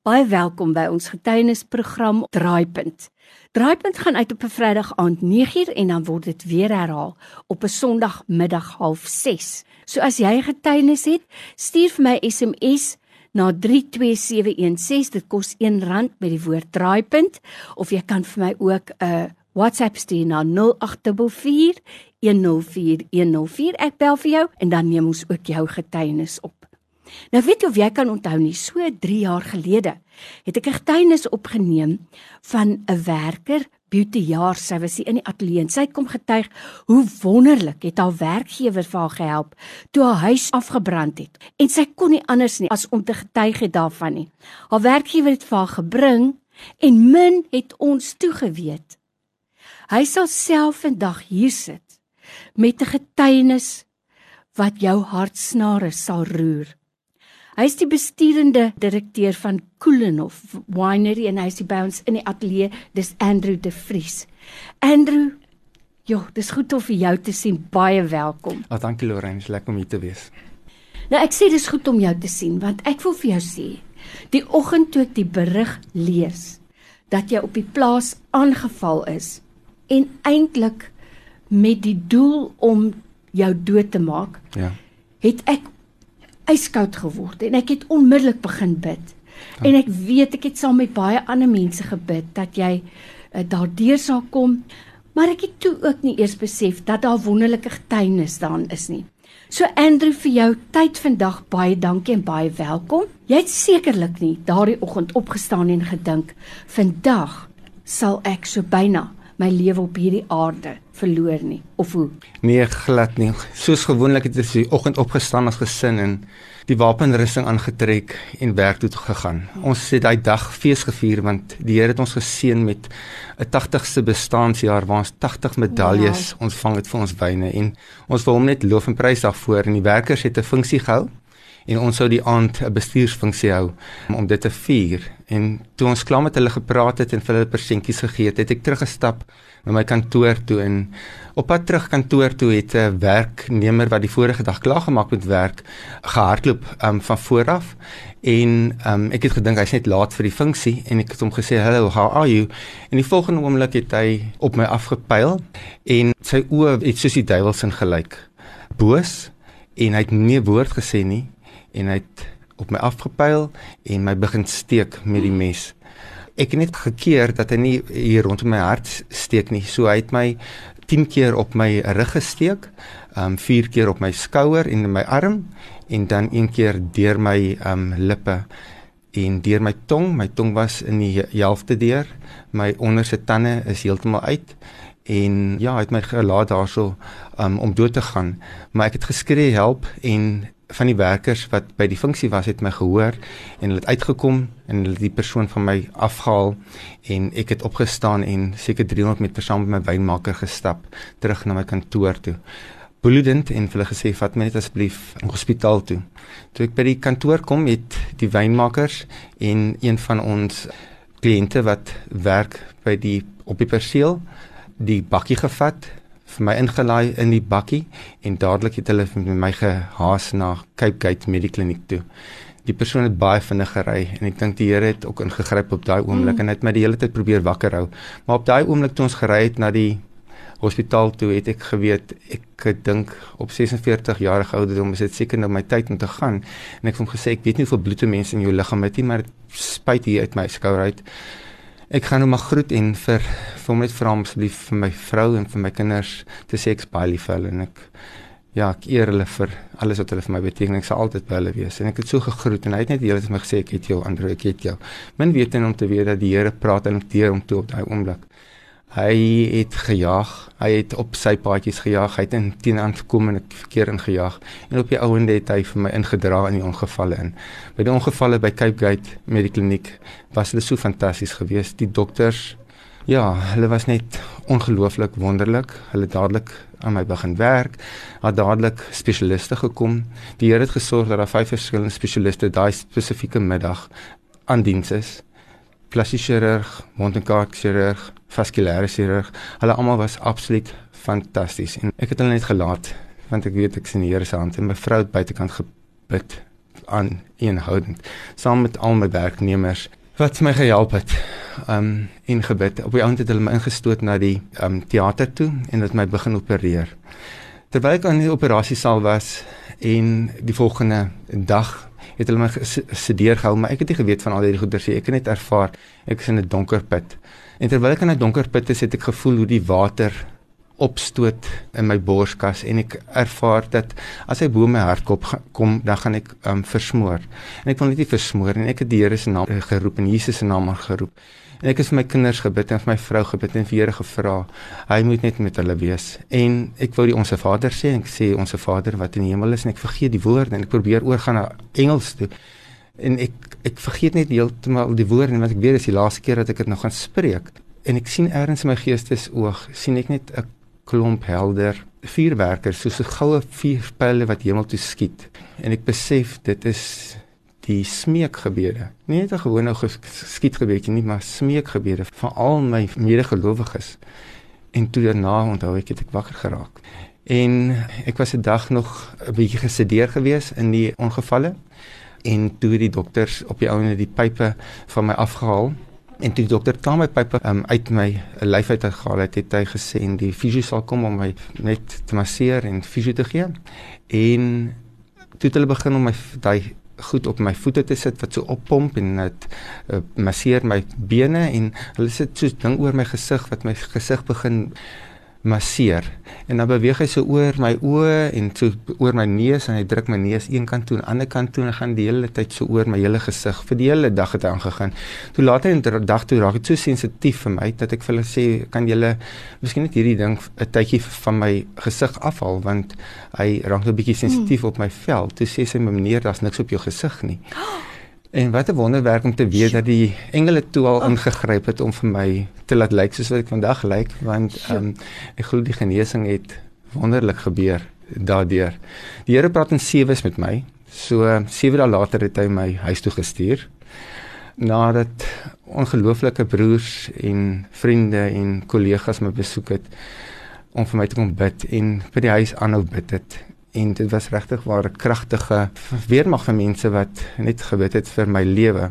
Baie welkom by ons getuienisprogram Draaipunt. Draaipunt gaan uit op 'n Vrydag aand 9uur en dan word dit weer herhaal op 'n Sondagmiddag 06:30. So as jy getuienis het, stuur vir my SMS na 32716. Dit kos R1 met die woord Draaipunt of jy kan vir my ook 'n WhatsApp stuur na 0844 104104. Ek bel vir jou en dan neem ons ook jou getuienis op. Nou weet jy of jy kan onthou nie, so 3 jaar gelede het ek 'n getuienis opgeneem van 'n werker, Beauty Jaar, sy was hier in die ateljee sy kom getuig hoe wonderlik het haar werkgewer vir haar gehelp toe haar huis afgebrand het. En sy kon nie anders nie as om te getuig het daarvan nie. Haar werkgewer het vir haar gebring en min het ons toegeweet. Hy sal self vandag hier sit met 'n getuienis wat jou hartsnare sal roer. Hy is die besturende direkteur van Koelenhof Winery en hy is by ons in die ateljee. Dis Andrew De Vries. Andrew, ja, dis goed om vir jou te sien. Baie welkom. Ah, oh, dankie Lorraine, lekker om hier te wees. Nou ek sê dis goed om jou te sien want ek wil vir jou sê, die oggend toe ek die berig lees dat jy op die plaas aangeval is en eintlik met die doel om jou dood te maak. Ja. Het ek yskoud geword en ek het onmiddellik begin bid. Ja. En ek weet ek het saam met baie ander mense gebid dat jy uh, daardeur sal kom, maar ek het toe ook nie eers besef dat daar wonderlike getuienis daarin is nie. So Andrew vir jou tyd vandag baie dankie en baie welkom. Jy het sekerlik nie daardie oggend opgestaan en gedink vandag sal ek so byna my lewe op hierdie aarde verloor nie of hoe? Nee, glad nie. Soos gewoonlik het ons die oggend opgestaan as gesin en die wapenrusting aangetrek en werk toe gegaan. Ons het daai dag fees gevier want die Here het ons geseën met 'n 80ste bestaanjaar waar ons 80 medaljes wow. ontvang het vir ons wyne en ons wil hom net loof en prys daarvoor en die werkers het 'n funksie gehou en ons sou die aand 'n bestuursfunksie hou om dit te vier. En toe ons klaar met hulle gepraat het en vir hulle persentjies gegee het, het ek teruggestap na my kantoor toe en op pad terug kantoor toe het 'n werknemer wat die vorige dag klaar gemaak met werk gehardloop um, van voor af en um, ek het gedink hy's net laat vir die funksie en ek het hom gesê hello how are you? En die volgende oomblik het hy op my afgepyl en sy oë het soos die duiwels ingelyk boos en hy het nie 'n woord gesê nie en hy het op my afgepyl en my begin steek met die mes. Ek het net gekeer dat hy nie hier rondom my hart steek nie. So hy het my 10 keer op my rug gesteek, um 4 keer op my skouer en in my arm en dan een keer deur my um lippe en deur my tong. My tong was in die helfte deur. My onderste tande is heeltemal uit en ja, hy het my gelaat daarso um, om dood te gaan. Maar ek het geskree help en van die werkers wat by die funksie was het my gehoor en hulle het uitgekom en hulle die persoon van my afgehaal en ek het opgestaan en seker 300 meter saam met my wynmaker gestap terug na my kantoor toe. Bloedend en hulle gesê vat my net asseblief hospitaal toe. Toe ek by die kantoor kom het die wynmakers en een van ons kliënte wat werk by die op die perseel die bakkie gevat vir my ingelaai in die bakkie en dadelik het hulle met my gehaas na Cape Gate Medikliniek toe. Die persoon het baie vinnig gery en ek dink die Here het ook ingegryp op daai oomblik mm. en het my die hele tyd probeer wakker hou. Maar op daai oomblik toe ons gery het na die hospitaal toe het ek geweet ek dink op 46 jarige ouderdom is dit seker nou my tyd om te gaan en ek het hom gesê ek weet nie hoeveel bloed mense in jou liggaam het nie maar spyt hier uit my skouer uit Ek gaan nou maar groet en vir vir hom net vra asseblief vir my vrou en vir my kinders te sê ek's baie lief vir hulle en ek ja, ek eer hulle vir alles wat hulle vir my beteken. Ek sal altyd by hulle wees. En ek het so gegroet en hy het net die hele tyd my gesê ek het jou, Andre, ek het jou. Min weet en om te weet dat die Here praat en deur om toe op daai oomblik. Hy het gejaag. Hy het op sy paadjies gejaag. Hy het in teen aan gekom en verkeer ingejaag. En op die ouende het hy vir my ingedra in die ongevalle in. By die ongevalle by Cape Gate Medikliniek was hulle so fantasties geweest. Die dokters ja, hulle was net ongelooflik wonderlik. Hulle dadelik aan my begin werk. Het dadelik spesialiste gekom. Die Here het gesorg dat daar vyf verskillende spesialiste daai spesifieke middag aan diens is plastiese chirurg, mond en kaak chirurg, vaskulêre chirurg. Hulle almal was absoluut fantasties en ek het hulle net gelaat want ek weet ek sien die Here se hand en my vrou het buitekant gebid aan eenhoudend saam met al my werknemers wat my gehelp het. Um in gebed. Op die aand het hulle my ingestoot na die um teater toe en het my begin opereer. Terwyl ek aan die operasiesaal was en die volgende dag het hulle my gesedeer gehou, maar ek het nie geweet van al hierdie goeders nie. Ek het net ervaar ek is in 'n donker put. En terwyl ek in 'n donker put is, het ek gevoel hoe die water opstoot in my borskas en ek ervaar dat as hy bo my hart kop kom dan gaan ek um, versmoor. En ek wil net nie versmoor en ek het die Here se naam uh, geroep en Jesus se naam geroep. En ek het vir my kinders gebid en vir my vrou gebid en vir Here gevra. Hy moet net met hulle wees. En ek wou die onsse Vader sê en ek sê onsse Vader wat in die hemel is en ek vergeet die woorde en ek probeer oorgaan na Engels toe. En ek ek vergeet net heeltemal die woorde want ek weet dis die laaste keer dat ek dit nog gaan spreek. En ek sien ergens in my geestesoog sien ek net 'n klomp helder vuurwerkers soos 'n goue vuurpyle wat hemel toe skiet. En ek besef dit is die smeekgebede. Nie net 'n gewone skietgebedjie nie maar smeekgebede van al my medegelowiges. En toe daarna onthou ek het ek wakker geraak. En ek was 'n dag nog 'n bietjie gesedeer gewees in die ongevalle. En toe die dokters op die ouene die pype van my afgehaal En toe die dokter klaar my pype um, uit my lyf uit gehaal het, het hy gesê en die fisio sal kom om my net te masseer en fisio te gee. En toe het hulle begin om my daai goed op my voete te sit wat so oppomp en dit uh, masseer my bene en hulle sit so ding oor my gesig wat my gesig begin masseer en dan beweeg hy so oor my oë en so oor my neus en hy druk my neus een kant toe en ander kant toe en gaan die hele tyd so oor my hele gesig vir die hele dag het aangegaan. Toe later in die dag toe raak dit so sensitief vir my dat ek vir hulle sê kan julle miskien net hierdie ding 'n tydjie van my gesig afhaal want hy raak 'n bietjie sensitief mm. op my vel. Toe sê sy meneer daar's niks op jou gesig nie. Oh. En wat 'n wonderwerk om te weet dat die engele toe al oh. ingegryp het om vir my te laat lyk soos wat ek vandag lyk want um, ek glo die genesing het wonderlik gebeur daardeur. Die Here praat in sewes met my. So 7 dae later het hy my huis toe gestuur nadat ongelooflike broers en vriende en kollegas my besoek het om vir my te kom bid en vir die huis aanhou bid het en dit was regtig waar 'n kragtige weermag van mense wat net gewet het vir my lewe.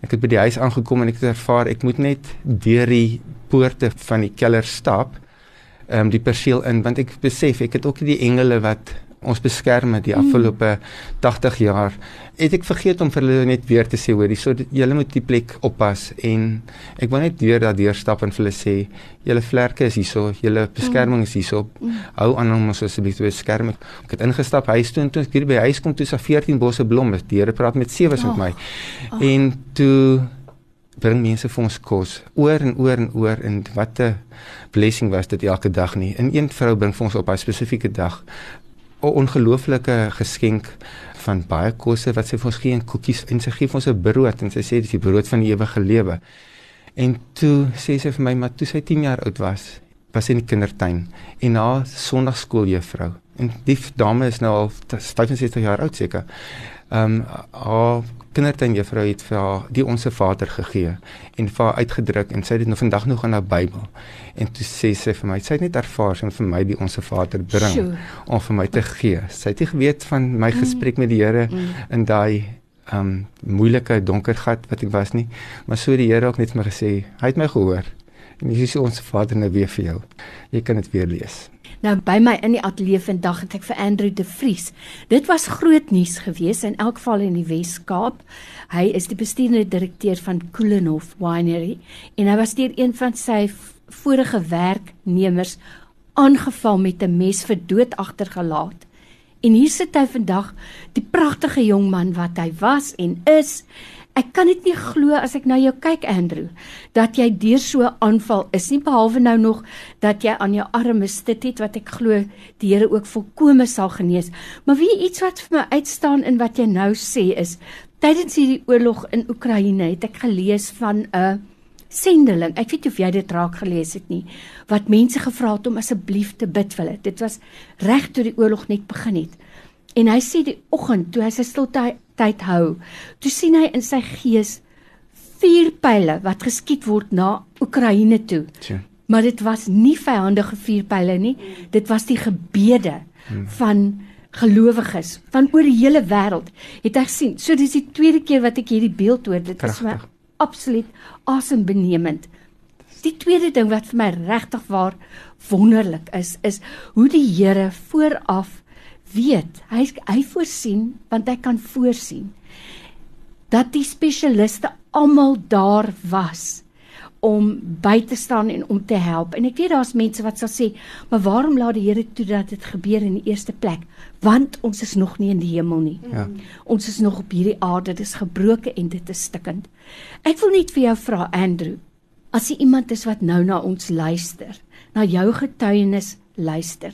Ek het by die huis aangekom en ek het ervaar ek moet net deur die poorte van die keller stap, ehm um, die perseel in want ek besef ek het ook die engele wat ons beskerm het die mm. afgelope 80 jaar. Het ek vergeet om vir hulle net weer te sê hoor, so julle moet die plek oppas en ek wil net weer daardeur stap en vir hulle sê julle vlerke is hierso, julle beskerming is hierso. Mm. Hou aan om ons asseblief te beskerm. Ek het ingestap huis toe en toe ek hier by huis kom toe sa 14 bosse blomme. Die Here praat met sewe oh. met my. Oh. En toe bring mense vir ons kos oor en oor en oor en wat 'n blessing was dit elke dag nie. In een vrou bring vir ons op 'n spesifieke dag 'n ongelooflike geskenk van baie kosse wat sy vir ons gee en koekies en sy gee vir ons 'n brood en sy sê dis die brood van die ewige lewe. En toe sê sy vir my maar toe sy 10 jaar oud was, was sy in die kindertuin en na sonnaarskooljuffrou en die dame is nou al 65 jaar oud seker. Ehm um, haar kindertuinjuffrou het vir haar die onsse Vader gegee en vir haar uitgedruk en sy het dit nou vandag nog in haar Bybel. En toe sê sy vir my, sy het net ervaar sy vir my die onsse Vader bring sure. om vir my te gee. Sy het nie geweet van my mm. gesprek met die Here mm. in daai um moeilike donker gat wat ek was nie, maar so die Here ook net vir my gesê, hy het my gehoor. En hier is ons Vader nou weer vir jou. Jy kan dit weer lees. Nou by my in die ateljee vandag het ek vir Andrew De Vries. Dit was groot nuus geweest in elk geval in die Wes-Kaap. Hy is die bestuurende direkteur van Coolenhof Winery en hy was deur een van sy vorige werknemers aangeval met 'n mes vir dood agtergelaat. En hier sit hy vandag, die pragtige jong man wat hy was en is Ek kan dit nie glo as ek na jou kyk Andrew dat jy deur so 'n aanval is nie behalwe nou nog dat jy aan jou arme sit het wat ek glo die Here ook volkome sal genees. Maar wie iets wat vir my uitstaan in wat jy nou sê is tydens hierdie oorlog in Oekraïne het ek gelees van 'n sendeling. Ek weet of jy dit raak gelees het nie wat mense gevra het om asseblief te bid vir hulle. Dit was reg toe die oorlog net begin het. En hy sê die oggend toe hy sy stilte tyd hou, toe sien hy in sy gees vier pile wat geskiet word na Oekraïne toe. Tja. Maar dit was nie vyandige vuurpyle nie, dit was die gebede hmm. van gelowiges van oor die hele wêreld het ek sien. So dis die tweede keer wat ek hierdie beeld hoor. Dit is my absoluut asembenemend. Die tweede ding wat vir my regtig waar wonderlik is, is hoe die Here vooraf weet. Hy hy voorsien want hy kan voorsien dat die spesialiste almal daar was om by te staan en om te help. En ek weet daar's mense wat sal sê, "Maar waarom laat die Here toe dat dit gebeur in die eerste plek? Want ons is nog nie in die hemel nie. Ja. Ons is nog op hierdie aarde. Dit is gebroke en dit is stikkend." Ek wil net vir jou vra, Andrew, as jy iemand is wat nou na ons luister, na jou getuienis luister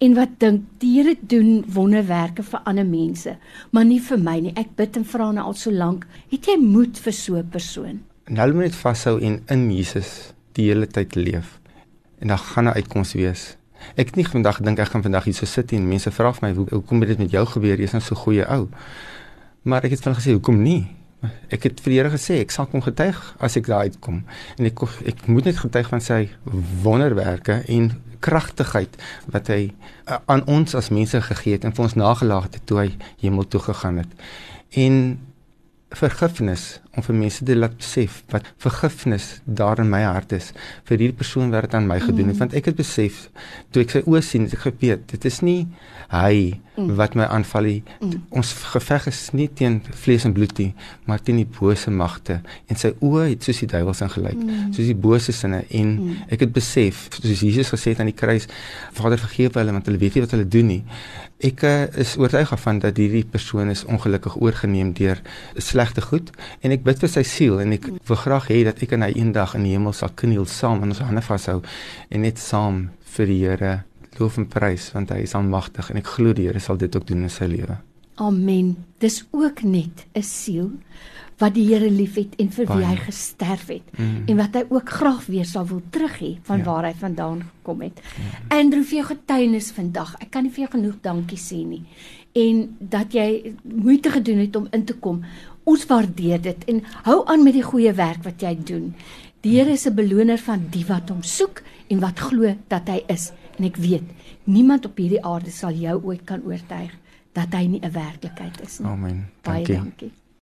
en wat dink die Here doen wonderwerke vir ander mense, maar nie vir my nie. Ek bid en vra nou al so lank. Het jy moed vir so 'n persoon? en hulle moet net vashou en in Jesus die hele tyd leef. En dan gaan 'n uitkoms wees. Ek het nie vandag gedink ek gaan vandag hier so sit en mense vra vir my hoe hoekom het dit met jou gebeur? Jy's nou so goeie ou. Maar ek het van gesê hoekom nie? Ek het vir die Here gesê ek sal kom getuig as ek daar uitkom. En ek ek moet net getuig van sy wonderwerke en kragtigheid wat hy uh, aan ons as mense gegee het en vir ons nagelaat het toe hy hemel toe gegaan het. En vergifnis om vir mense te laat besef wat vergifnis daar in my hart is vir hierdie persoon wat dit aan my gedoen het mm. want ek het besef toe ek sy oë sien ek geweet dit is nie hy mm. wat my aanval nie mm. ons geveg is nie teen vlees en bloed nie maar teen die bose magte en sy oë het soos die duiwels ingelyk mm. soos die bose sinne en mm. ek het besef soos Jesus gesê het aan die kruis Vader vergewe hulle want hulle weet nie wat hulle doen nie ek uh, is oortuig van dat hierdie persoon is ongelukkig oorgeneem deur slegte goed en ek ek bid vir sy siel en ek wil graag hê dat ek en hy eendag in die hemel sal kniel saam en ons hande vashou en net saam vir die Here loof en prys want hy is almagtig en ek glo die Here sal dit ook doen in sy lewe. Amen. Dis ook net 'n siel wat die Here liefhet en vir wie hy gesterf het mm. en wat hy ook graag weer sal wil terug hê van ja. waar hy vandaan gekom het. Ja. Andrew vir jou getuienis vandag. Ek kan nie vir jou genoeg dankie sê nie. En dat jy moeite gedoen het om in te kom Ons waardeer dit en hou aan met die goeie werk wat jy doen. Die Here is 'n beloner van die wat hom soek en wat glo dat hy is. En ek weet, niemand op hierdie aarde sal jou ooit kan oortuig dat hy nie 'n werklikheid is nie. Amen. Baie dankie. dankie.